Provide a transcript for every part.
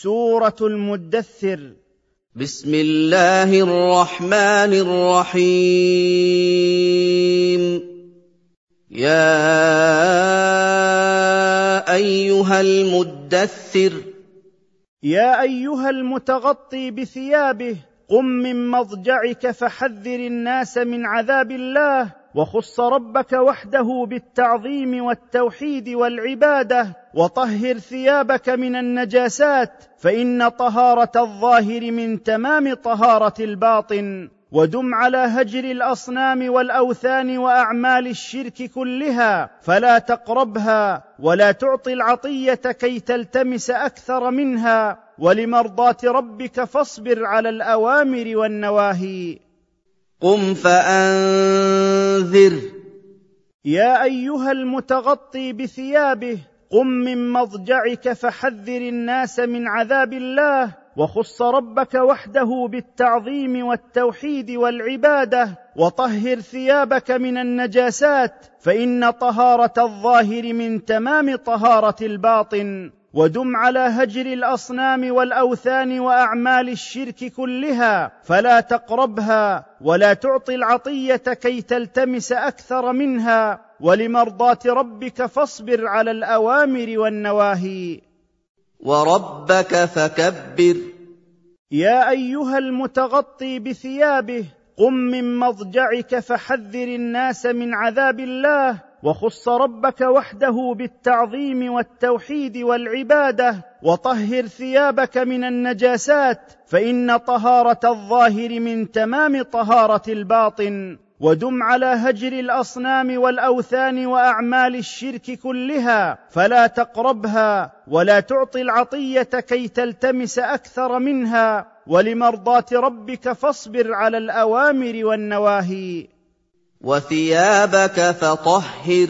سورة المدثر. بسم الله الرحمن الرحيم. يا أيها المدثر. يا أيها المتغطي بثيابه قم من مضجعك فحذر الناس من عذاب الله. وخص ربك وحده بالتعظيم والتوحيد والعبادة وطهر ثيابك من النجاسات فإن طهارة الظاهر من تمام طهارة الباطن ودم على هجر الأصنام والأوثان وأعمال الشرك كلها فلا تقربها ولا تعطي العطية كي تلتمس أكثر منها ولمرضاة ربك فاصبر على الأوامر والنواهي. قم فأنذر. يا أيها المتغطي بثيابه قم من مضجعك فحذر الناس من عذاب الله وخص ربك وحده بالتعظيم والتوحيد والعبادة وطهر ثيابك من النجاسات فإن طهارة الظاهر من تمام طهارة الباطن. ودم على هجر الأصنام والأوثان وأعمال الشرك كلها فلا تقربها ولا تعطي العطية كي تلتمس أكثر منها ولمرضاة ربك فاصبر على الأوامر والنواهي. وربك فكبر. يا أيها المتغطي بثيابه قم من مضجعك فحذر الناس من عذاب الله وخص ربك وحده بالتعظيم والتوحيد والعبادة وطهر ثيابك من النجاسات فإن طهارة الظاهر من تمام طهارة الباطن ودم على هجر الأصنام والأوثان وأعمال الشرك كلها فلا تقربها ولا تعطي العطية كي تلتمس أكثر منها ولمرضاة ربك فاصبر على الأوامر والنواهي. وثيابك فطهر.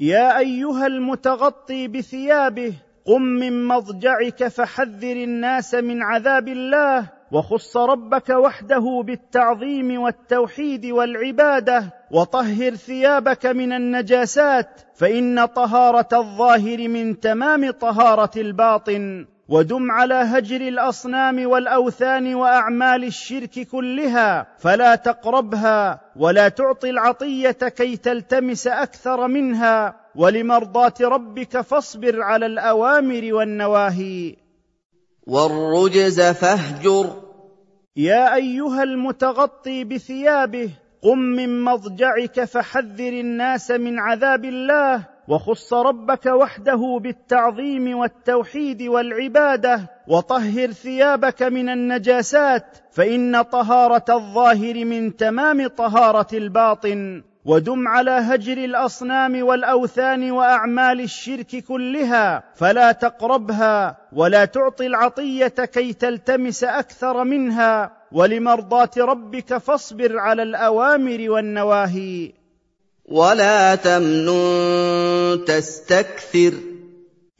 يا أيها المتغطي بثيابه قم من مضجعك فحذر الناس من عذاب الله وخص ربك وحده بالتعظيم والتوحيد والعبادة وطهر ثيابك من النجاسات فإن طهارة الظاهر من تمام طهارة الباطن. ودم على هجر الأصنام والأوثان وأعمال الشرك كلها فلا تقربها ولا تعطي العطية كي تلتمس أكثر منها ولمرضاة ربك فاصبر على الأوامر والنواهي. والرجز فاهجر. يا أيها المتغطي بثيابه قم من مضجعك فحذر الناس من عذاب الله وخص ربك وحده بالتعظيم والتوحيد والعبادة وطهر ثيابك من النجاسات فإن طهارة الظاهر من تمام طهارة الباطن ودم على هجر الأصنام والأوثان وأعمال الشرك كلها فلا تقربها ولا تعطي العطية كي تلتمس أكثر منها ولمرضاة ربك فاصبر على الأوامر والنواهي. ولا تمنن تستكثر.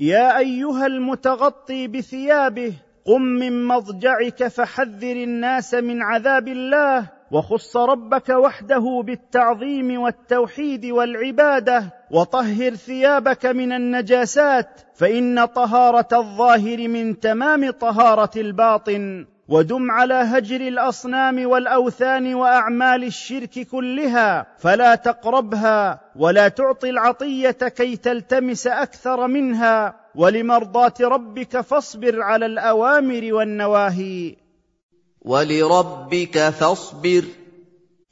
يا ايها المتغطي بثيابه قم من مضجعك فحذر الناس من عذاب الله. وخص ربك وحده بالتعظيم والتوحيد والعباده. وطهر ثيابك من النجاسات فان طهاره الظاهر من تمام طهاره الباطن. ودم على هجر الأصنام والأوثان وأعمال الشرك كلها فلا تقربها ولا تعطي العطية كي تلتمس أكثر منها ولمرضاة ربك فاصبر على الأوامر والنواهي. ولربك فاصبر.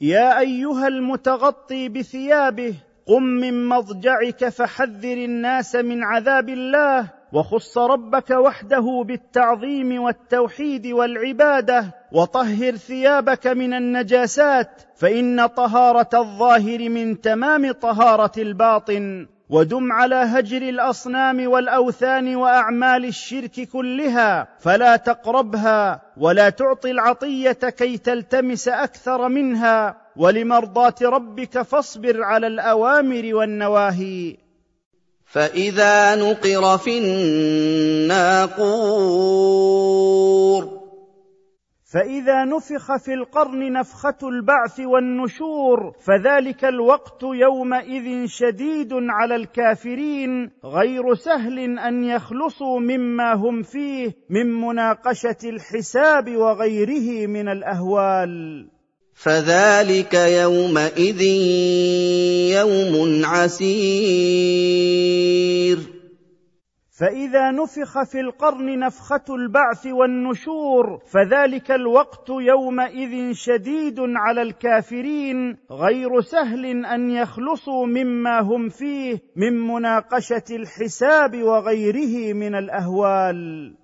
يا أيها المتغطي بثيابه قم من مضجعك فحذر الناس من عذاب الله وخص ربك وحده بالتعظيم والتوحيد والعبادة وطهر ثيابك من النجاسات فإن طهارة الظاهر من تمام طهارة الباطن ودم على هجر الأصنام والأوثان وأعمال الشرك كلها فلا تقربها ولا تعطي العطية كي تلتمس أكثر منها ولمرضاة ربك فاصبر على الأوامر والنواهي. فاذا نقر في الناقور فاذا نفخ في القرن نفخه البعث والنشور فذلك الوقت يومئذ شديد على الكافرين غير سهل ان يخلصوا مما هم فيه من مناقشه الحساب وغيره من الاهوال فذلك يومئذ يوم عسير. فإذا نفخ في القرن نفخة البعث والنشور فذلك الوقت يومئذ شديد على الكافرين غير سهل أن يخلصوا مما هم فيه من مناقشة الحساب وغيره من الأهوال.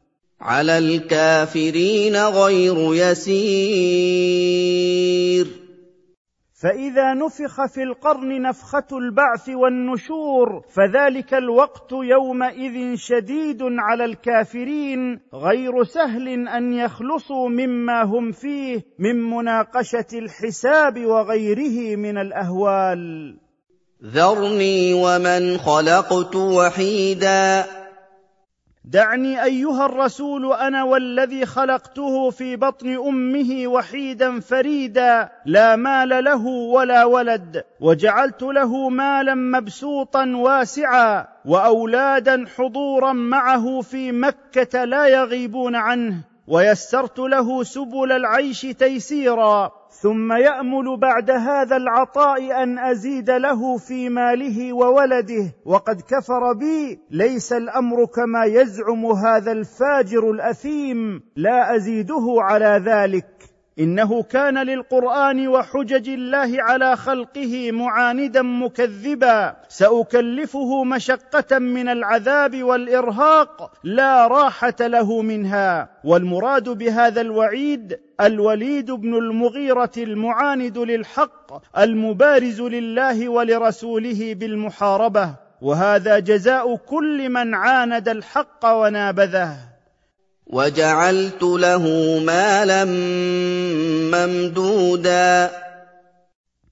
على الكافرين غير يسير. فإذا نفخ في القرن نفخة البعث والنشور فذلك الوقت يومئذ شديد على الكافرين غير سهل أن يخلصوا مما هم فيه من مناقشة الحساب وغيره من الأهوال. ذرني ومن خلقت وحيدا. دعني أيها الرسول أنا والذي خلقته في بطن أمه وحيدا فريدا لا مال له ولا ولد وجعلت له مالا مبسوطا واسعا وأولادا حضورا معه في مكة لا يغيبون عنه ويسرت له سبل العيش تيسيرا. ثم يأمل بعد هذا العطاء أن أزيد له في ماله وولده. وقد كفر بي ليس الأمر كما يزعم هذا الفاجر الأثيم لا أزيده على ذلك. إنه كان للقرآن وحجج الله على خلقه معاندا مكذبا. سأكلفه مشقة من العذاب والإرهاق لا راحة له منها. والمراد بهذا الوعيد الوليد بن المغيرة المعاند للحق المبارز لله ولرسوله بالمحاربة. وهذا جزاء كل من عاند الحق ونابذه. وَجَعَلْتُ لَهُ مَالًا مَّمْدُودًا.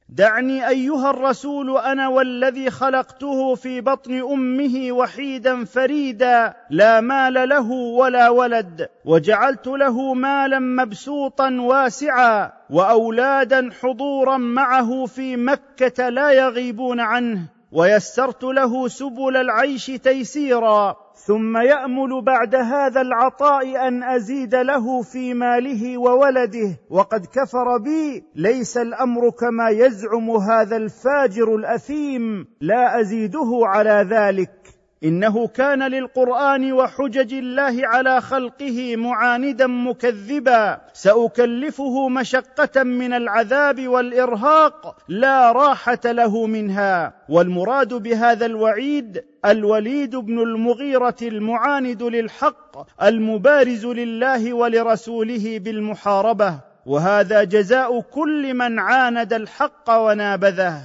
دعني أيها الرسول أنا والذي خلقته في بطن أمه وحيدا فريدا لا مال له ولا ولد وجعلت له مالا مبسوطا واسعا وأولادا حضورا معه في مكة لا يغيبون عنه ويسرت له سبل العيش تيسيرا. ثم يأمل بعد هذا العطاء أن أزيد له في ماله وولده. وقد كفر بي ليس الأمر كما يزعم هذا الفاجر الأثيم. لا أزيده على ذلك. إنه كان للقرآن وحجج الله على خلقه معاندا مكذبا. سأكلفه مشقة من العذاب والإرهاق لا راحة له منها. والمراد بهذا الوعيد الوليد بن المغيرة المعاند للحق المبارز لله ولرسوله بالمحاربة. وهذا جزاء كل من عاند الحق ونابذه.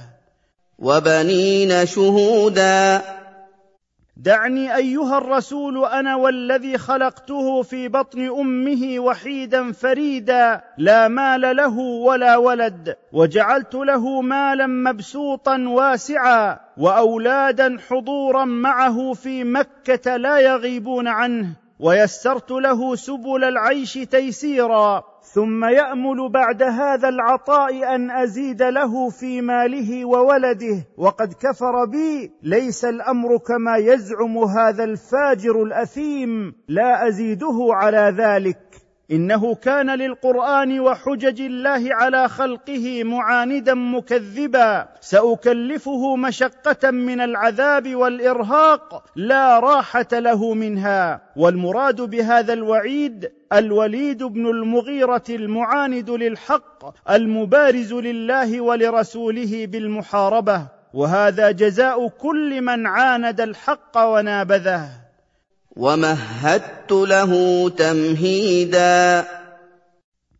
وبنين شهودا. دعني أيها الرسول أنا والذي خلقته في بطن أمه وحيدا فريدا لا مال له ولا ولد وجعلت له مالا مبسوطا واسعا وأولادا حضورا معه في مكة لا يغيبون عنه ويسرت له سبل العيش تيسيرا. ثم يأمل بعد هذا العطاء أن أزيد له في ماله وولده. وقد كفر بي ليس الأمر كما يزعم هذا الفاجر الأثيم لا أزيده على ذلك. إنه كان للقرآن وحجج الله على خلقه معاندا مكذبا. سأكلفه مشقة من العذاب والإرهاق لا راحة له منها. والمراد بهذا الوعيد الوليد بن المغيرة المعاند للحق المبارز لله ولرسوله بالمحاربة. وهذا جزاء كل من عاند الحق ونابذه. وَمَهَّدتُّ لَهُ تَمْهِيدًا.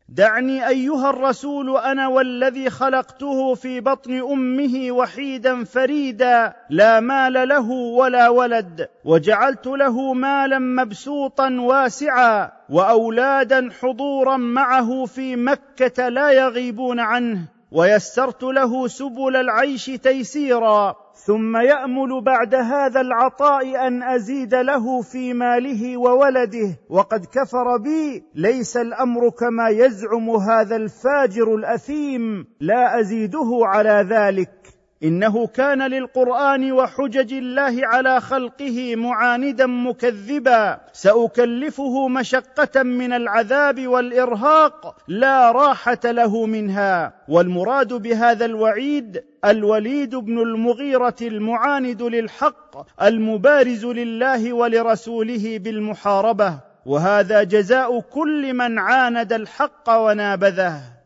دعني أيها الرسول أنا والذي خلقته في بطن أمه وحيدا فريدا لا مال له ولا ولد وجعلت له مالا مبسوطا واسعا وأولادا حضورا معه في مكة لا يغيبون عنه ويسرت له سبل العيش تيسيرا. ثم يأمل بعد هذا العطاء أن أزيد له في ماله وولده. وقد كفر بي ليس الأمر كما يزعم هذا الفاجر الأثيم. لا أزيده على ذلك. إنه كان للقرآن وحجج الله على خلقه معاندا مكذبا. سأكلفه مشقة من العذاب والإرهاق لا راحة له منها. والمراد بهذا الوعيد الوليد بن المغيرة المعاند للحق المبارز لله ولرسوله بالمحاربة. وهذا جزاء كل من عاند الحق ونابذه.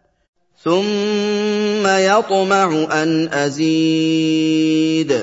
ثم يطمع ان ازيد.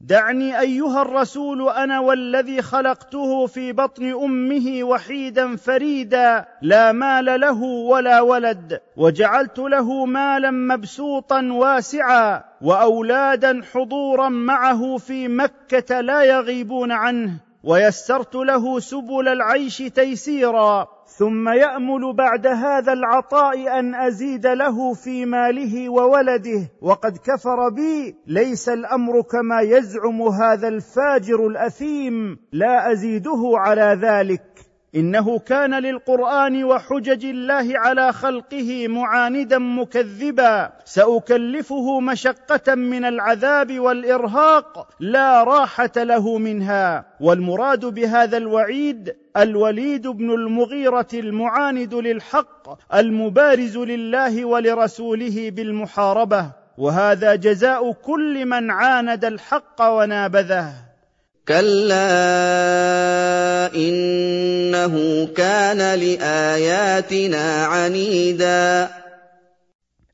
دعني أيها الرسول أنا والذي خلقته في بطن أمه وحيدا فريدا لا مال له ولا ولد وجعلت له مالا مبسوطا واسعا وأولادا حضورا معه في مكة لا يغيبون عنه ويسرت له سبل العيش تيسيرا. ثم يأمل بعد هذا العطاء أن أزيد له في ماله وولده. وقد كفر بي ليس الأمر كما يزعم هذا الفاجر الأثيم. لا أزيده على ذلك. إنه كان للقرآن وحجج الله على خلقه معاندا مكذبا. سأكلفه مشقة من العذاب والإرهاق لا راحة له منها. والمراد بهذا الوعيد الوليد بن المغيرة المعاند للحق المبارز لله ولرسوله بالمحاربة. وهذا جزاء كل من عاند الحق ونابذه. كلا انه كان لاياتنا عنيدا.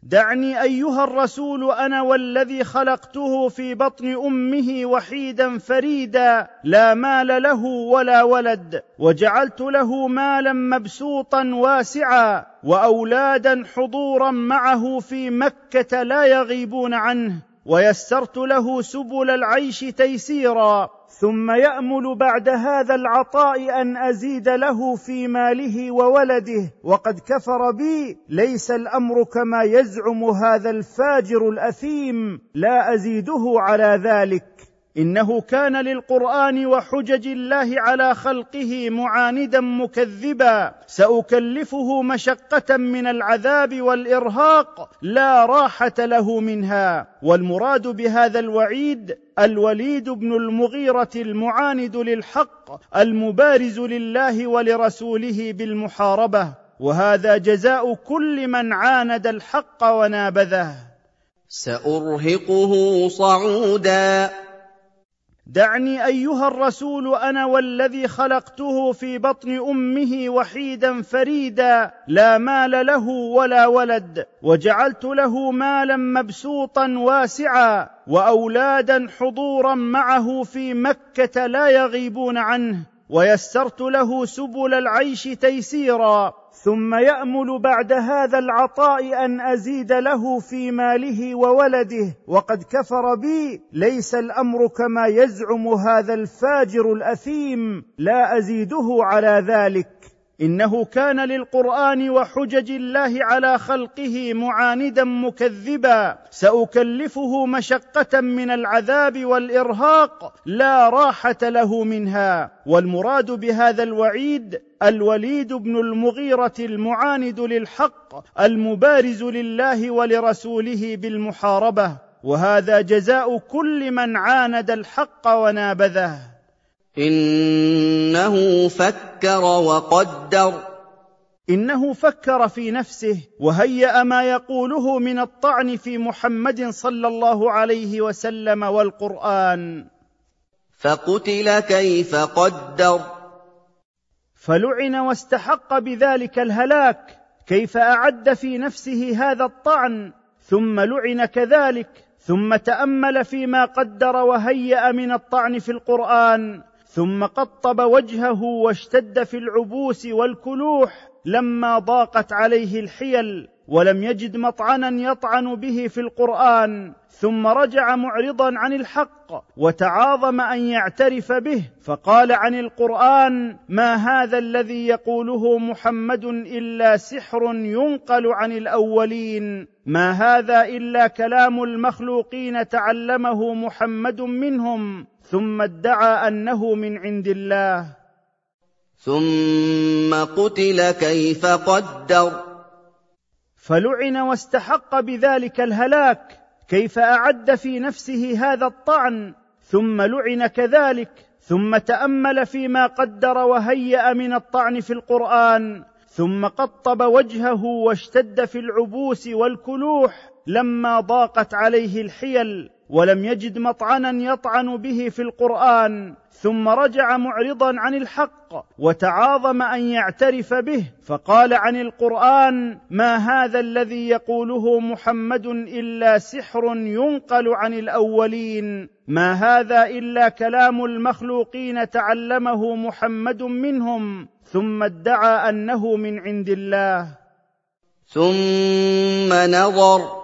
دعني أيها الرسول أنا والذي خلقته في بطن أمه وحيدا فريدا لا مال له ولا ولد وجعلت له مالا مبسوطا واسعا وأولادا حضورا معه في مكة لا يغيبون عنه ويسرت له سبل العيش تيسيرا. ثم يأمل بعد هذا العطاء أن أزيد له في ماله وولده. وقد كفر بي ليس الأمر كما يزعم هذا الفاجر الأثيم. لا أزيده على ذلك. إنه كان للقرآن وحجج الله على خلقه معاندا مكذبا سأكلفه مشقة من العذاب والإرهاق لا راحة له منها. والمراد بهذا الوعيد الوليد بن المغيرة المعاند للحق المبارز لله ولرسوله بالمحاربة. وهذا جزاء كل من عاند الحق ونابذه. سأرهقه صعودا. دعني أيها الرسول أنا والذي خلقته في بطن أمه وحيدا فريدا لا مال له ولا ولد وجعلت له مالا مبسوطا واسعا وأولادا حضورا معه في مكة لا يغيبون عنه ويسرت له سبل العيش تيسيرا. ثم يأمل بعد هذا العطاء أن أزيد له في ماله وولده. وقد كفر بي ليس الأمر كما يزعم هذا الفاجر الأثيم. لا أزيده على ذلك. إنه كان للقرآن وحجج الله على خلقه معاندا مكذبا. سأكلفه مشقة من العذاب والإرهاق لا راحة له منها. والمراد بهذا الوعيد الوليد بن المغيرة المعاند للحق المبارز لله ولرسوله بالمحاربة. وهذا جزاء كل من عاند الحق ونابذه. إنه فكر وقدر. إنه فكر في نفسه وهيأ ما يقوله من الطعن في محمد صلى الله عليه وسلم والقرآن. فقتل كيف قدر. فلعن واستحق بذلك الهلاك كيف أعد في نفسه هذا الطعن ثم لعن كذلك ثم تأمل فيما قدر وهيأ من الطعن في القرآن. ثم قطب وجهه واشتد في العبوس والكلوح لما ضاقت عليه الحيل ولم يجد مطعنا يطعن به في القرآن ثم رجع معرضا عن الحق وتعاظم أن يعترف به فقال عن القرآن ما هذا الذي يقوله محمد إلا سحر ينقل عن الأولين ما هذا إلا كلام المخلوقين تعلمه محمد منهم ثم ادعى أنه من عند الله. ثم قتل كيف قدر. فلعن واستحق بذلك الهلاك كيف أعد في نفسه هذا الطعن. ثم لعن كذلك ثم تأمل فيما قدر وهيأ من الطعن في القرآن. ثم قطب وجهه واشتد في العبوس والكلوح لما ضاقت عليه الحيل. ولم يجد مطعنا يطعن به في القرآن ثم رجع معرضا عن الحق وتعاظم أن يعترف به فقال عن القرآن ما هذا الذي يقوله محمد إلا سحر ينقل عن الأولين ما هذا إلا كلام المخلوقين تعلمه محمد منهم ثم ادعى أنه من عند الله. ثم نظر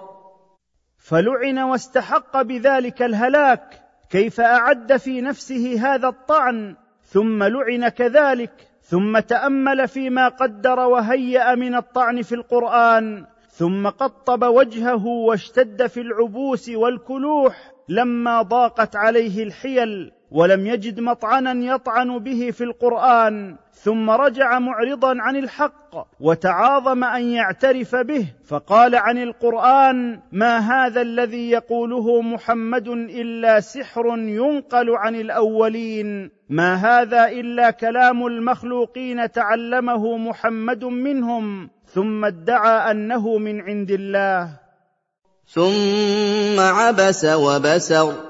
فلعن واستحق بذلك الهلاك كيف أعد في نفسه هذا الطعن ثم لعن كذلك ثم تأمل فيما قدر وهيأ من الطعن في القرآن ثم قطب وجهه واشتد في العبوس والكلوح لما ضاقت عليه الحيل. ولم يجد مطعنا يطعن به في القرآن ثم رجع معرضا عن الحق وتعاظم أن يعترف به فقال عن القرآن ما هذا الذي يقوله محمد إلا سحر ينقل عن الأولين ما هذا إلا كلام المخلوقين تعلمه محمد منهم ثم ادعى أنه من عند الله. ثم عبس وبسر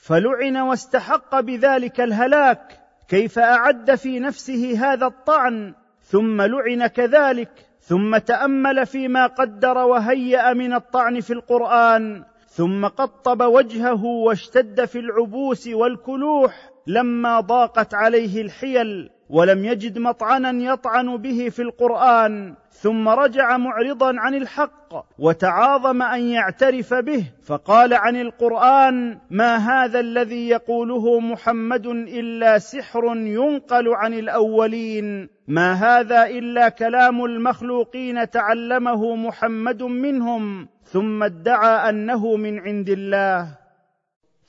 فلعن واستحق بذلك الهلاك كيف أعد في نفسه هذا الطعن ثم لعن كذلك ثم تأمل فيما قدر وهيأ من الطعن في القرآن ثم قطب وجهه واشتد في العبوس والكلوح لما ضاقت عليه الحيل. ولم يجد مطعنا يطعن به في القرآن ثم رجع معرضا عن الحق وتعاظم أن يعترف به فقال عن القرآن ما هذا الذي يقوله محمد إلا سحر ينقل عن الأولين ما هذا إلا كلام المخلوقين تعلمه محمد منهم ثم ادعى أنه من عند الله.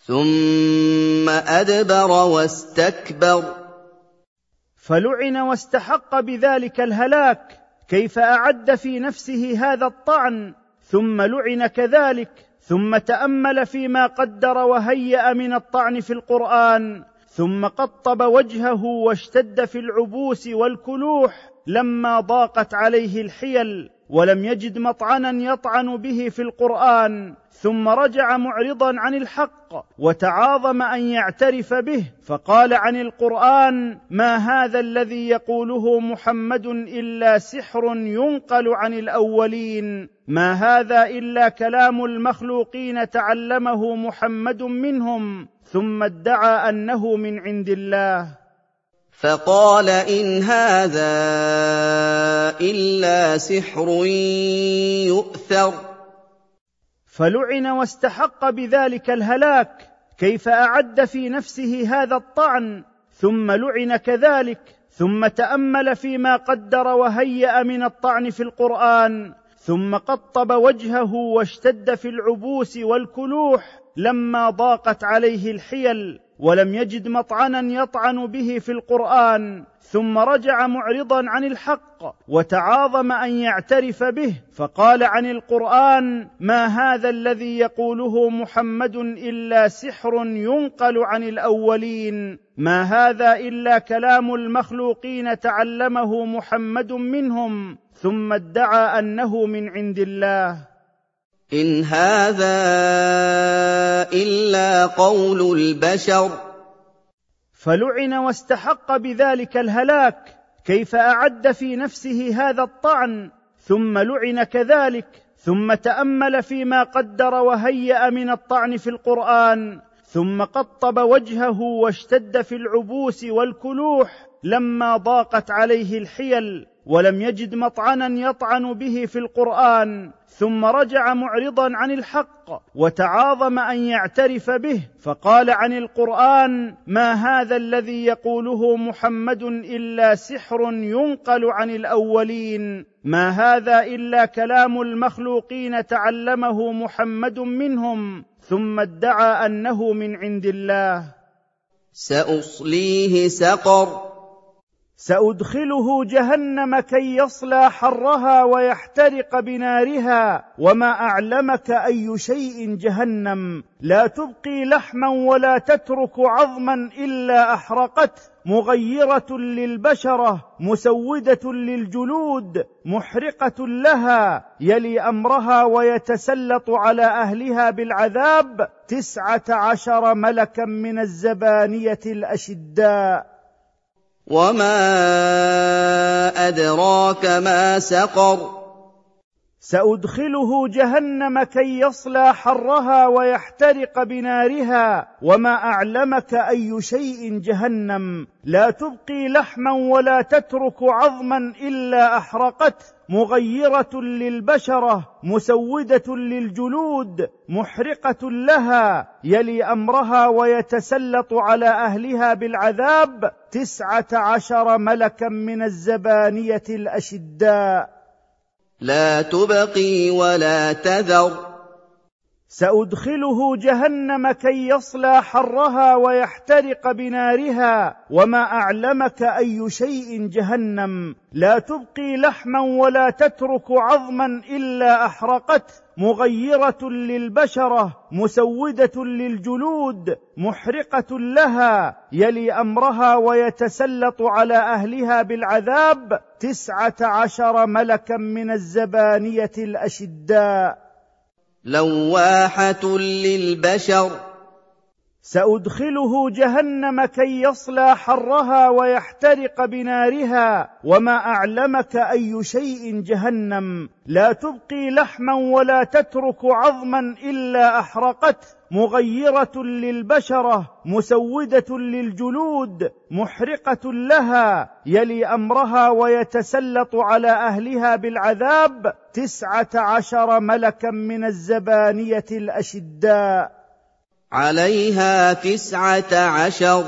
ثم أدبر واستكبر. فلعن واستحق بذلك الهلاك كيف أعد في نفسه هذا الطعن ثم لعن كذلك ثم تأمل فيما قدر وهيأ من الطعن في القرآن ثم قطب وجهه واشتد في العبوس والكلوح لما ضاقت عليه الحيل. ولم يجد مطعنا يطعن به في القرآن ثم رجع معرضا عن الحق وتعاظم أن يعترف به فقال عن القرآن ما هذا الذي يقوله محمد إلا سحر ينقل عن الأولين ما هذا إلا كلام المخلوقين تعلمه محمد منهم ثم ادعى أنه من عند الله فقال إن هذا إلا سحر يؤثر. فلعن واستحق بذلك الهلاك كيف أعد في نفسه هذا الطعن ثم لعن كذلك ثم تأمل فيما قدر وهيأ من الطعن في القرآن ثم قطب وجهه واشتد في العبوس والكلوح لما ضاقت عليه الحيل. ولم يجد مطعنا يطعن به في القرآن ثم رجع معرضا عن الحق وتعاظم أن يعترف به فقال عن القرآن ما هذا الذي يقوله محمد إلا سحر ينقل عن الأولين ما هذا إلا كلام المخلوقين تعلمه محمد منهم ثم ادعى أنه من عند الله إن هذا إلا قول البشر. فلعن واستحق بذلك الهلاك كيف أعد في نفسه هذا الطعن؟ ثم لعن كذلك ثم تأمل فيما قدر وهيأ من الطعن في القرآن ثم قطب وجهه واشتد في العبوس والكلوح لما ضاقت عليه الحيل. ولم يجد مطعنا يطعن به في القرآن ثم رجع معرضا عن الحق وتعاظم أن يعترف به فقال عن القرآن ما هذا الذي يقوله محمد إلا سحر ينقل عن الأولين ما هذا إلا كلام المخلوقين تعلمه محمد منهم ثم ادعى أنه من عند الله. سأصليه سقر. سأدخله جهنم كي يصلى حرها ويحترق بنارها وما أعلمك أي شيء جهنم. لا تبقي لحما ولا تترك عظما إلا احرقته مغيرة للبشرة مسودة للجلود محرقة لها. يلي أمرها ويتسلط على أهلها بالعذاب تسعة عشر ملكا من الزبانية الأشداء. وما ادراك ما سقر سأدخله جهنم كي يصلى حرها ويحترق بنارها وما أعلمك أي شيء جهنم. لا تبقي لحما ولا تترك عظما إلا احرقته مغيرة للبشرة مسودة للجلود محرقة لها. يلي أمرها ويتسلط على أهلها بالعذاب. تسعة عشر ملكا من الزبانية الأشداء. لا تبقي ولا تذر. سأدخله جهنم كي يصلى حرها ويحترق بنارها وما أعلمك أي شيء جهنم. لا تبقي لحما ولا تترك عظما إلا أحرقته. مغيرة للبشرة مسودة للجلود محرقة لها يلي أمرها ويتسلط على أهلها بالعذاب تسعة عشر ملكا من الزبانية الأشداء. لواحة للبشر. سأدخله جهنم كي يصلى حرها ويحترق بنارها وما أعلمك أي شيء جهنم. لا تبقي لحما ولا تترك عظما إلا أحرقته. مغيرة للبشرة مسودة للجلود محرقة لها. يلي أمرها ويتسلط على أهلها بالعذاب تسعة عشر ملكا من الزبانية الأشداء. عليها تسعة عشر.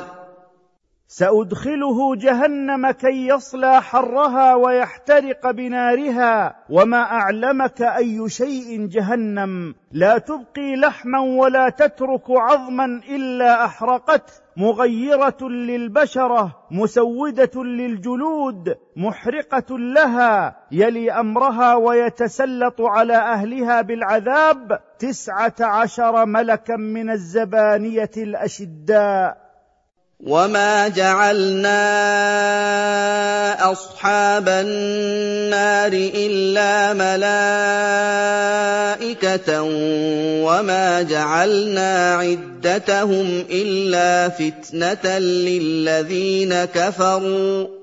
سأدخله جهنم كي يصلى حرها ويحترق بنارها وما أعلمك أي شيء جهنم. لا تبقي لحما ولا تترك عظما إلا أحرقته. مغيرة للبشرة مسودة للجلود محرقة لها يلي أمرها ويتسلط على أهلها بالعذاب تسعة عشر ملكا من الزبانية الأشداء. وما جعلنا اصحاب النار الا ملائكه وما جعلنا عدتهم الا فتنه للذين كفروا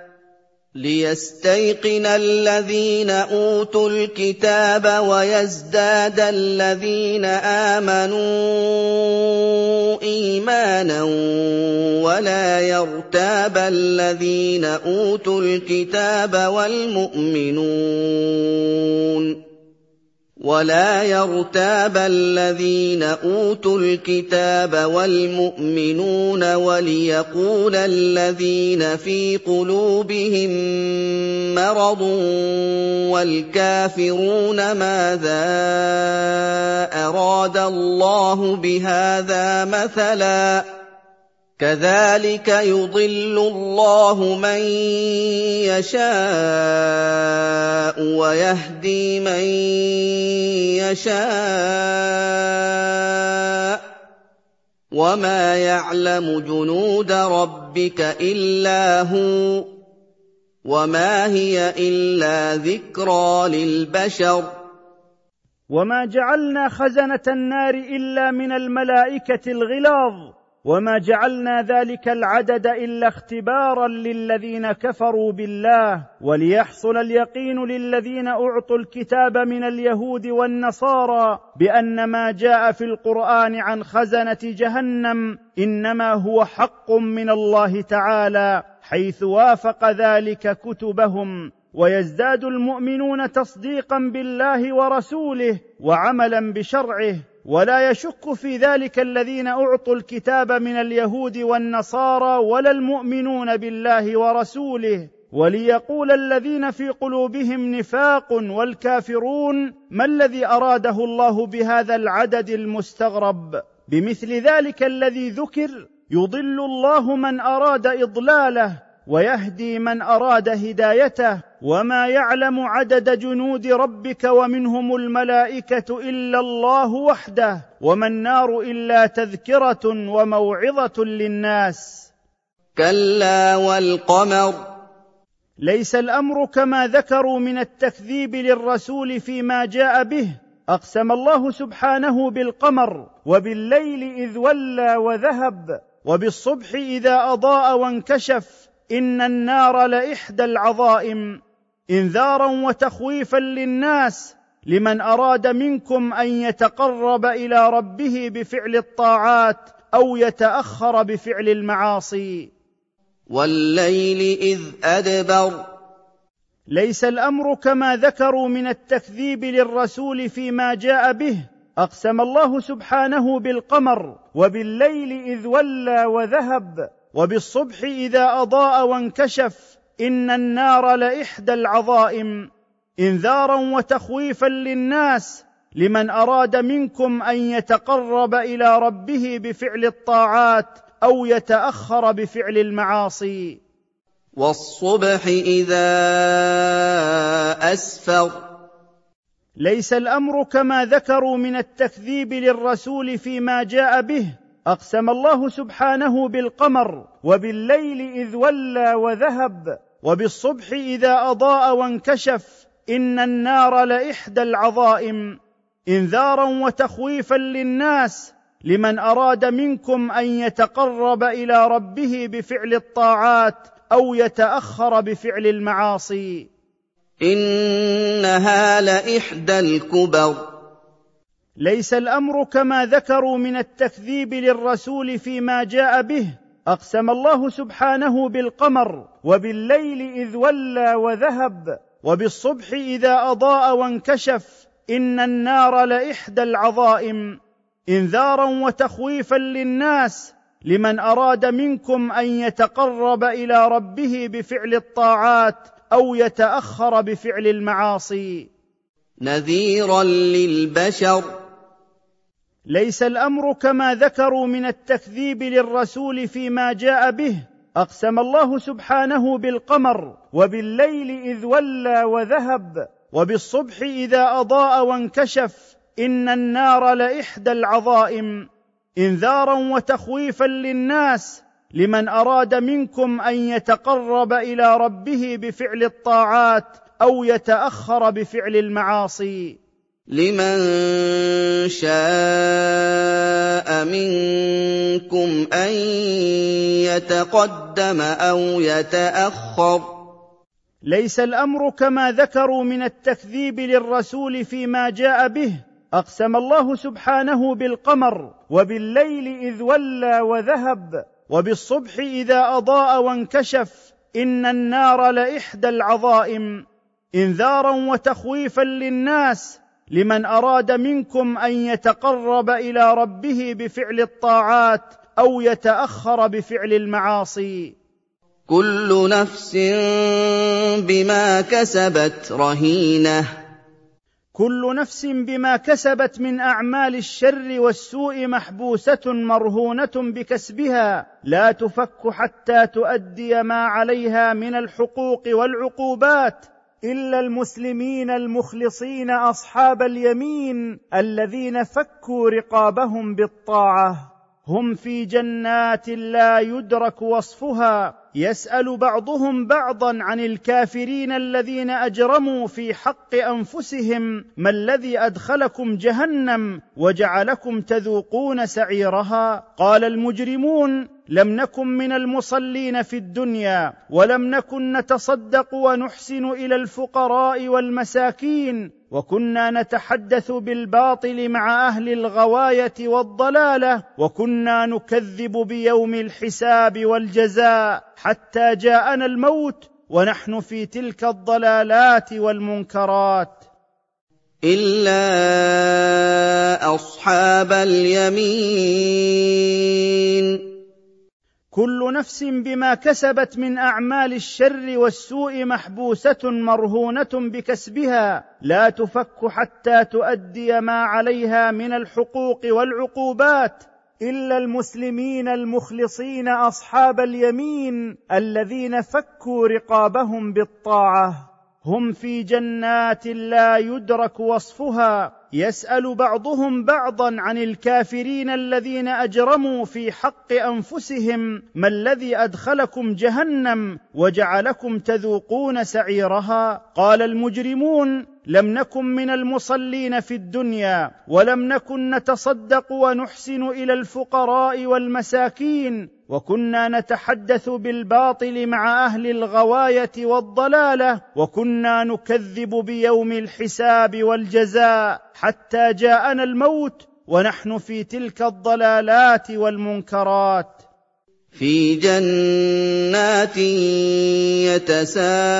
ليستيقن الذين أوتوا الكتاب ويزداد الذين آمنوا إيمانا ولا يرتاب الذين أوتوا الكتاب والمؤمنون ولا يرتاب الذين اوتوا الكتاب والمؤمنون وليقول الذين في قلوبهم مرض والكافرون ماذا اراد الله بهذا مثلا كذلك يضل الله من يشاء ويهدي من يشاء وما يعلم جنود ربك إلا هو وما هي إلا ذكرى للبشر وما جعلنا خزنة النار إلا من الملائكة الغلاظ وما جعلنا ذلك العدد إلا اختبارا للذين كفروا بالله وليحصل اليقين للذين أعطوا الكتاب من اليهود والنصارى بأن ما جاء في القرآن عن خزنة جهنم إنما هو حق من الله تعالى حيث وافق ذلك كتبهم ويزداد المؤمنون تصديقا بالله ورسوله وعملا بشرعه ولا يشك في ذلك الذين أعطوا الكتاب من اليهود والنصارى ولا المؤمنون بالله ورسوله. وليقول الذين في قلوبهم نفاق والكافرون ما الذي أراده الله بهذا العدد المستغرب؟ بمثل ذلك الذي ذكر يضل الله من أراد إضلاله ويهدي من أراد هدايته وما يعلم عدد جنود ربك ومنهم الملائكة إلا الله وحده وما النار إلا تذكرة وموعظة للناس. كلا والقمر. ليس الأمر كما ذكروا من التكذيب للرسول فيما جاء به. أقسم الله سبحانه بالقمر وبالليل إذ ولى وذهب وبالصبح إذا أضاء وانكشف. إن النار لإحدى العظائم إنذارا وتخويفا للناس لمن أراد منكم أن يتقرب إلى ربه بفعل الطاعات أو يتأخر بفعل المعاصي. والليل إذ أدبر. ليس الأمر كما ذكروا من التكذيب للرسول فيما جاء به أقسم الله سبحانه بالقمر وبالليل إذ ولى وذهب. وبالصبح إذا أضاء وانكشف إن النار لإحدى العظائم إنذارا وتخويفا للناس لمن أراد منكم أن يتقرب إلى ربه بفعل الطاعات أو يتأخر بفعل المعاصي. والصبح إذا أسفر. ليس الأمر كما ذكروا من التكذيب للرسول فيما جاء به أقسم الله سبحانه بالقمر وبالليل إذ ولى وذهب وبالصبح إذا أضاء وانكشف إن النار لإحدى العظائم إنذارا وتخويفا للناس لمن أراد منكم أن يتقرب إلى ربه بفعل الطاعات أو يتأخر بفعل المعاصي. إنها لإحدى الكبر. ليس الأمر كما ذكروا من التكذيب للرسول فيما جاء به. أقسم الله سبحانه بالقمر وبالليل إذ ولى وذهب وبالصبح إذا أضاء وانكشف. إن النار لإحدى العظائم. إنذارا وتخويفا للناس. لمن أراد منكم أن يتقرب إلى ربه بفعل الطاعات أو يتأخر بفعل المعاصي. نذيرا للبشر. ليس الأمر كما ذكروا من التكذيب للرسول فيما جاء به. أقسم الله سبحانه بالقمر وبالليل إذ ولى وذهب وبالصبح إذا أضاء وانكشف. إن النار لإحدى العظائم. إنذارا وتخويفا للناس. لمن أراد منكم أن يتقرب إلى ربه بفعل الطاعات أو يتأخر بفعل المعاصي. لمن شاء منكم أن يتقدم أو يتأخر. ليس الأمر كما ذكروا من التكذيب للرسول فيما جاء به. أقسم الله سبحانه بالقمر وبالليل إذ ولى وذهب وبالصبح إذا أضاء وانكشف. إن النار لإحدى العظائم. إنذارا وتخويفا للناس. لمن أراد منكم أن يتقرب إلى ربه بفعل الطاعات أو يتأخر بفعل المعاصي. كل نفس بما كسبت رهينة. كل نفس بما كسبت من أعمال الشر والسوء محبوسة مرهونة بكسبها. لا تفك حتى تؤدي ما عليها من الحقوق والعقوبات. إلا المسلمين المخلصين أصحاب اليمين الذين فكوا رقابهم بالطاعة. هم في جنات لا يدرك وصفها. يسأل بعضهم بعضا عن الكافرين الذين أجرموا في حق أنفسهم. ما الذي أدخلكم جهنم وجعلكم تذوقون سعيرها؟ قال المجرمون لم نكن من المصلين في الدنيا ولم نكن نتصدق ونحسن إلى الفقراء والمساكين وكنا نتحدث بالباطل مع أهل الغواية والضلالة وكنا نكذب بيوم الحساب والجزاء حتى جاءنا الموت ونحن في تلك الضلالات والمنكرات. إلا أصحاب اليمين. كل نفس بما كسبت من أعمال الشر والسوء محبوسة مرهونة بكسبها لا تفك حتى تؤدي ما عليها من الحقوق والعقوبات إلا المسلمين المخلصين أصحاب اليمين الذين فكوا رقابهم بالطاعة هم في جنات لا يدرك وصفها. يسأل بعضهم بعضا عن الكافرين الذين أجرموا في حق أنفسهم ما الذي أدخلكم جهنم وجعلكم تذوقون سعيرها؟ قال المجرمون لم نكن من المصلين في الدنيا ولم نكن نتصدق ونحسن إلى الفقراء والمساكين وكنا نتحدث بالباطل مع أهل الغواية والضلالة وكنا نكذب بيوم الحساب والجزاء حتى جاءنا الموت ونحن في تلك الضلالات والمنكرات. في جنات يتساءلون.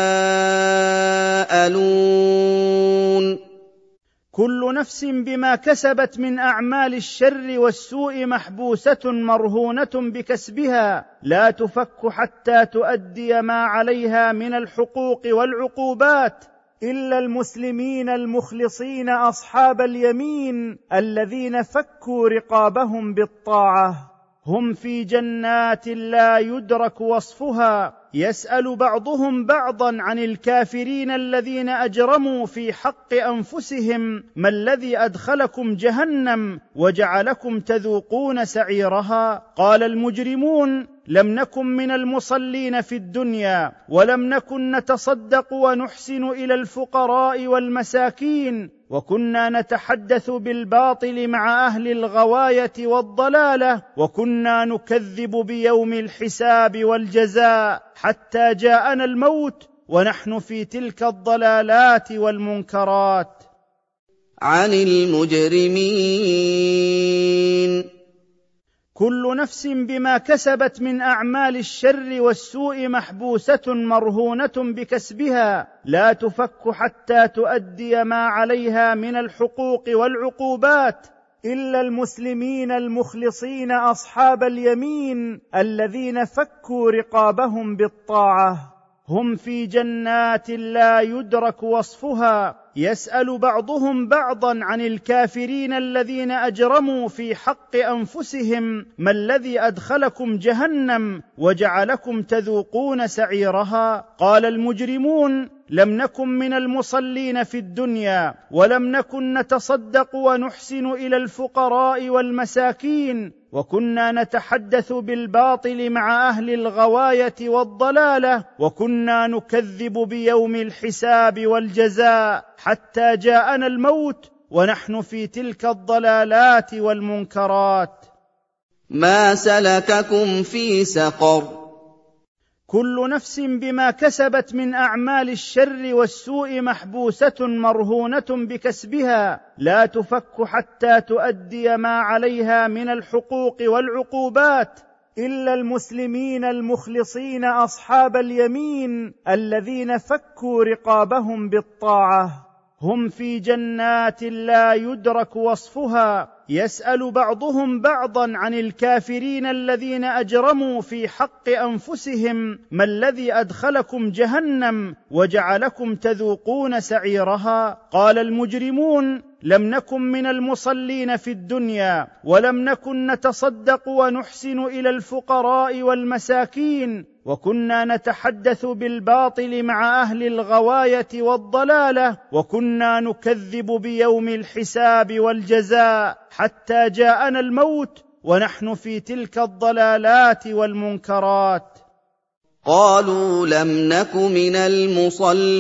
كل نفس بما كسبت من أعمال الشر والسوء محبوسة مرهونة بكسبها. لا تفك حتى تؤدي ما عليها من الحقوق والعقوبات إلا المسلمين المخلصين أصحاب اليمين الذين فكوا رقابهم بالطاعة. هم في جنات لا يدرك وصفها. يسأل بعضهم بعضا عن الكافرين الذين أجرموا في حق أنفسهم. ما الذي أدخلكم جهنم وجعلكم تذوقون سعيرها؟ قال المجرمون لم نكن من المصلين في الدنيا ولم نكن نتصدق ونحسن إلى الفقراء والمساكين. وكنا نتحدث بالباطل مع أهل الغواية والضلالة وكنا نكذب بيوم الحساب والجزاء حتى جاءنا الموت ونحن في تلك الضلالات والمنكرات. عن المجرمين. كل نفس بما كسبت من أعمال الشر والسوء محبوسة مرهونة بكسبها لا تفك حتى تؤدي ما عليها من الحقوق والعقوبات إلا المسلمين المخلصين أصحاب اليمين الذين فكوا رقابهم بالطاعة هم في جنات لا يدرك وصفها. يسأل بعضهم بعضا عن الكافرين الذين أجرموا في حق أنفسهم ما الذي أدخلكم جهنم وجعلكم تذوقون سعيرها؟ قال المجرمون لم نكن من المصلين في الدنيا ولم نكن نتصدق ونحسن إلى الفقراء والمساكين وكنا نتحدث بالباطل مع أهل الغواية والضلالة وكنا نكذب بيوم الحساب والجزاء حتى جاءنا الموت ونحن في تلك الضلالات والمنكرات. ما سلككم في سقر كل نفس بما كسبت من أعمال الشر والسوء محبوسة مرهونة بكسبها لا تفك حتى تؤدي ما عليها من الحقوق والعقوبات إلا المسلمين المخلصين أصحاب اليمين الذين فكوا رقابهم بالطاعة هم في جنات لا يدرك وصفها. يسأل بعضهم بعضا عن الكافرين الذين أجرموا في حق أنفسهم ما الذي أدخلكم جهنم وجعلكم تذوقون سعيرها؟ قال المجرمون لم نكن من المصلين في الدنيا ولم نكن نتصدق ونحسن إلى الفقراء والمساكين وكنا نتحدث بالباطل مع أهل الغواية والضلالة وكنا نكذب بيوم الحساب والجزاء حتى جاءنا الموت ونحن في تلك الضلالات والمنكرات. قالوا لم نك من المصلين.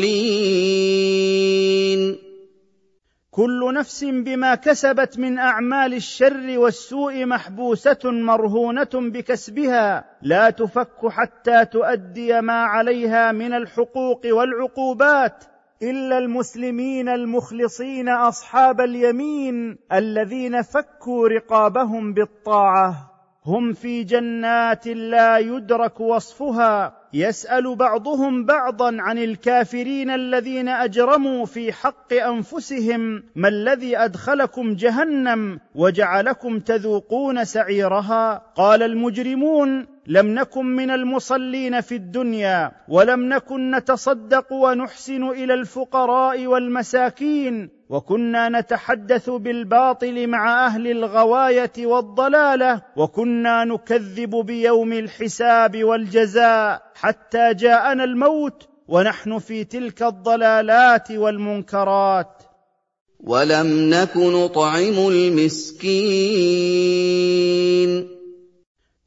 كل نفس بما كسبت من أعمال الشر والسوء محبوسة مرهونة بكسبها لا تفك حتى تؤدي ما عليها من الحقوق والعقوبات إلا المسلمين المخلصين أصحاب اليمين الذين فكوا رقابهم بالطاعة هم في جنات لا يدرك وصفها. يسأل بعضهم بعضا عن الكافرين الذين أجرموا في حق أنفسهم ما الذي أدخلكم جهنم وجعلكم تذوقون سعيرها؟ قال المجرمون لم نكن من المصلين في الدنيا ولم نكن نتصدق ونحسن إلى الفقراء والمساكين وكنا نتحدث بالباطل مع أهل الغواية والضلالة وكنا نكذب بيوم الحساب والجزاء حتى جاءنا الموت ونحن في تلك الضلالات والمنكرات. ولم نك نطعم المسكين.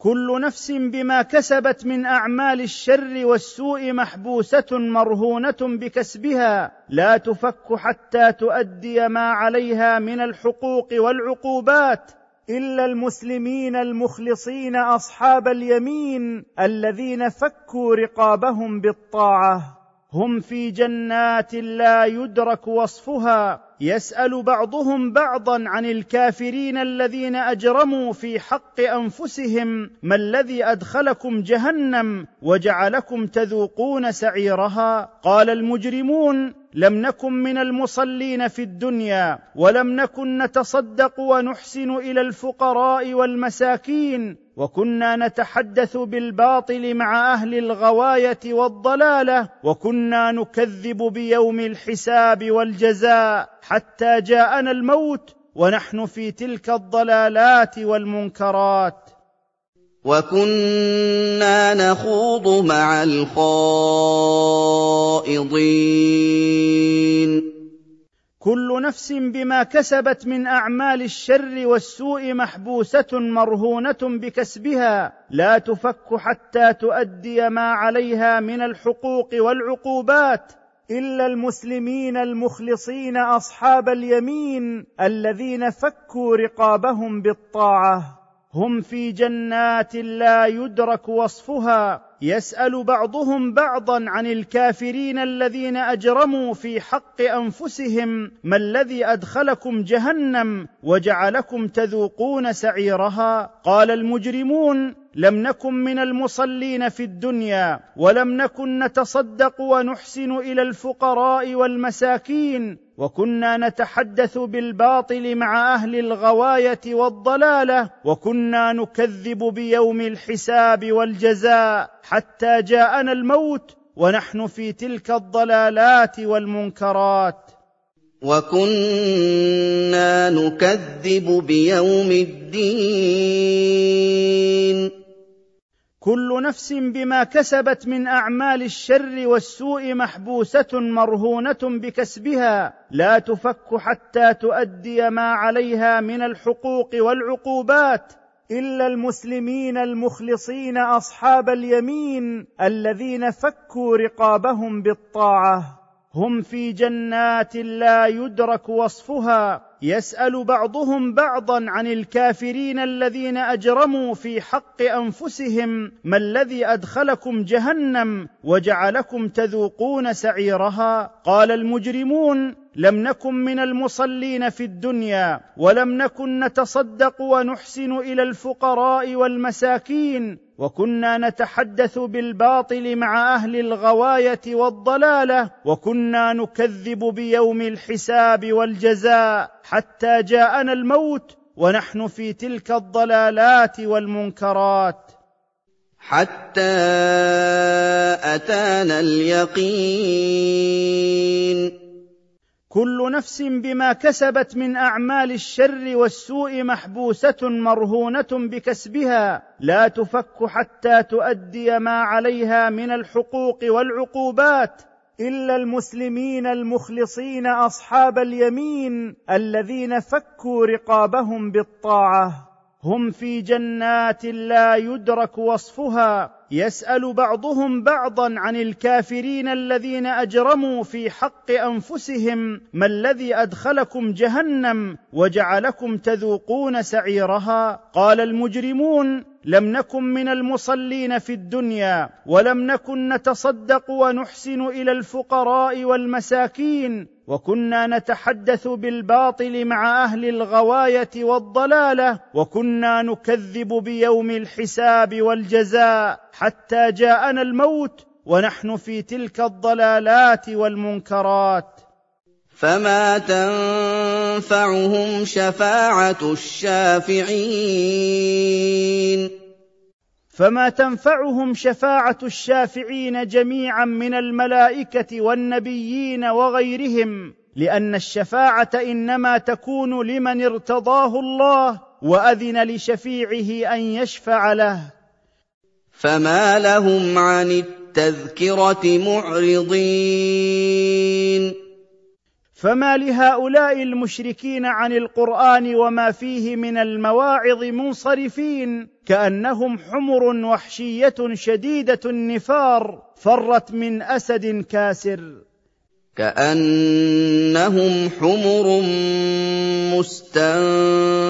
كل نفس بما كسبت من أعمال الشر والسوء محبوسة مرهونة بكسبها لا تفك حتى تؤدي ما عليها من الحقوق والعقوبات إلا المسلمين المخلصين أصحاب اليمين الذين فكوا رقابهم بالطاعة هم في جنات لا يدرك وصفها. يسأل بعضهم بعضا عن الكافرين الذين أجرموا في حق أنفسهم ما الذي أدخلكم جهنم وجعلكم تذوقون سعيرها. قال المجرمون لم نكن من المصلين في الدنيا ولم نكن نتصدق ونحسن إلى الفقراء والمساكين وكنا نتحدث بالباطل مع أهل الغواية والضلالة وكنا نكذب بيوم الحساب والجزاء. حتى جاءنا الموت ونحن في تلك الضلالات والمنكرات. وكنا نخوض مع الخائضين. كل نفس بما كسبت من أعمال الشر والسوء محبوسة مرهونة بكسبها. لا تفك حتى تؤدي ما عليها من الحقوق والعقوبات. إلا المسلمين المخلصين أصحاب اليمين الذين فكوا رقابهم بالطاعة. هم في جنات لا يدرك وصفها. يسأل بعضهم بعضا عن الكافرين الذين أجرموا في حق أنفسهم ما الذي أدخلكم جهنم وجعلكم تذوقون سعيرها؟ قال المجرمون لم نكن من المصلين في الدنيا ولم نكن نتصدق ونحسن إلى الفقراء والمساكين وكنا نتحدث بالباطل مع أهل الغواية والضلالة وكنا نكذب بيوم الحساب والجزاء حتى جاءنا الموت ونحن في تلك الضلالات والمنكرات. وكنا نكذب بيوم الدين. كل نفس بما كسبت من أعمال الشر والسوء محبوسة مرهونة بكسبها لا تفك حتى تؤدي ما عليها من الحقوق والعقوبات إلا المسلمين المخلصين أصحاب اليمين الذين فكوا رقابهم بالطاعة هم في جنات لا يدرك وصفها. يسأل بعضهم بعضا عن الكافرين الذين أجرموا في حق أنفسهم ما الذي أدخلكم جهنم وجعلكم تذوقون سعيرها؟ قال المجرمون لم نكن من المصلين في الدنيا ولم نكن نتصدق ونحسن إلى الفقراء والمساكين وكنا نتحدث بالباطل مع أهل الغواية والضلالة وكنا نكذب بيوم الحساب والجزاء حتى جاءنا الموت ونحن في تلك الضلالات والمنكرات. حتى أتانا اليقين. كل نفس بما كسبت من أعمال الشر والسوء محبوسة مرهونة بكسبها لا تفك حتى تؤدي ما عليها من الحقوق والعقوبات إلا المسلمين المخلصين أصحاب اليمين الذين فكوا رقابهم بالطاعة هم في جنات لا يدرك وصفها. يسأل بعضهم بعضا عن الكافرين الذين أجرموا في حق أنفسهم ما الذي أدخلكم جهنم وجعلكم تذوقون سعيرها؟ قال المجرمون لم نكن من المصلين في الدنيا ولم نكن نتصدق ونحسن إلى الفقراء والمساكين وكنا نتحدث بالباطل مع أهل الغواية والضلالة وكنا نكذب بيوم الحساب والجزاء حتى جاءنا الموت ونحن في تلك الضلالات والمنكرات. فما تنفعهم شفاعة الشافعين. فما تنفعهم شفاعة الشافعين جميعا من الملائكة والنبيين وغيرهم لأن الشفاعة إنما تكون لمن ارتضاه الله وأذن لشفيعه أن يشفع له. فما لهم عن التذكرة معرضين. فما لهؤلاء المشركين عن القرآن وما فيه من المواعظ منصرفين كأنهم حمر وحشية شديدة النفار فرت من أسد كاسر. كأنهم حمر مستنفرة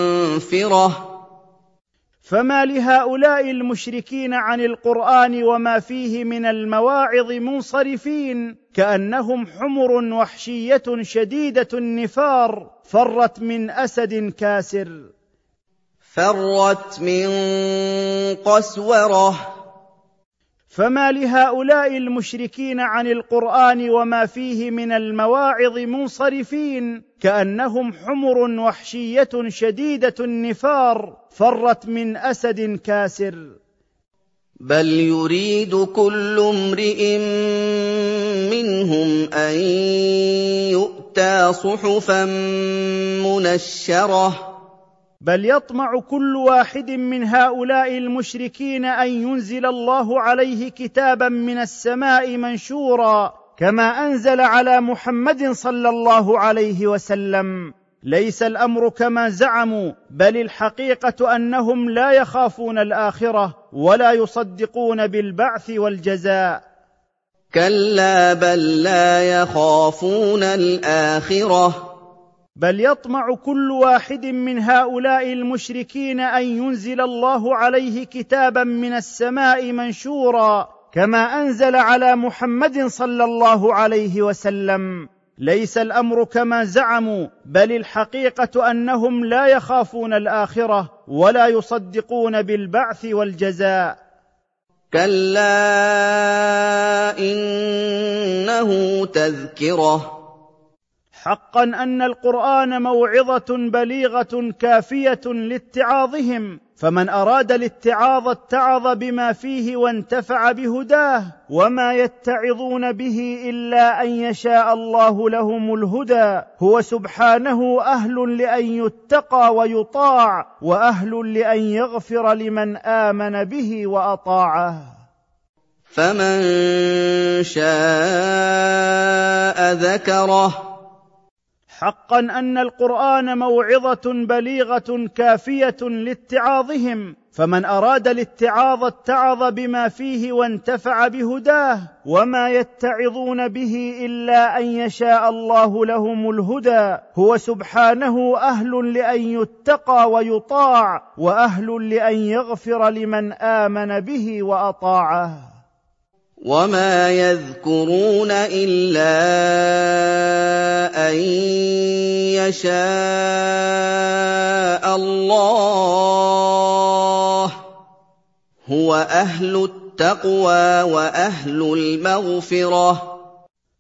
فما لهؤلاء المشركين عن القرآن وما فيه من المواعظ منصرفين كأنهم حمر وحشية شديدة النفار فرت من أسد كاسر. فرت من قسورة فما لهؤلاء المشركين عن القرآن وما فيه من المواعظ منصرفين كأنهم حمر وحشية شديدة النفار فرت من أسد كاسر. بل يريد كل امرئ منهم أن يؤتى صحفا منشرة بل يطمع كل واحد من هؤلاء المشركين أن ينزل الله عليه كتابا من السماء منشورا كما أنزل على محمد صلى الله عليه وسلم. ليس الأمر كما زعموا بل الحقيقة أنهم لا يخافون الآخرة ولا يصدقون بالبعث والجزاء. كلا بل لا يخافون الآخرة. بل يطمع كل واحد من هؤلاء المشركين أن ينزل الله عليه كتابا من السماء منشورا كما أنزل على محمد صلى الله عليه وسلم. ليس الأمر كما زعموا بل الحقيقة أنهم لا يخافون الآخرة ولا يصدقون بالبعث والجزاء. كلا إنه تذكرة. حقا أن القرآن موعظة بليغة كافية لاتعاظهم فمن أراد الاتعاظ اتعظ بما فيه وانتفع بهداه وما يتعظون به إلا أن يشاء الله لهم الهدى هو سبحانه أهل لأن يتقى ويطاع وأهل لأن يغفر لمن آمن به وأطاعه. فمن شاء ذكره حقا أن القرآن موعظة بليغة كافية لاتعاظهم فمن أراد الاتعاظ اتعظ بما فيه وانتفع بهداه وما يتعظون به إلا أن يشاء الله لهم الهدى. هو سبحانه أهل لأن يتقى ويطاع وأهل لأن يغفر لمن آمن به وأطاعه. وما يذكرون الا ان يشاء الله هو أهل التقوى واهل المغفره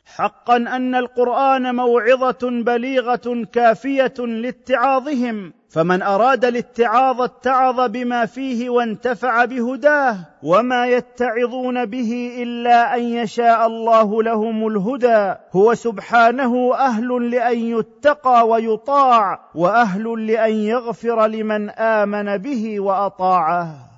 حقا ان القران موعظه بليغه كافيه لاتعاظهم فمن أراد الاتعاظ اتعظ بما فيه وانتفع بهداه وما يتعظون به إلا أن يشاء الله لهم الهدى. هو سبحانه أهل لأن يتقى ويطاع وأهل لأن يغفر لمن آمن به وأطاعه.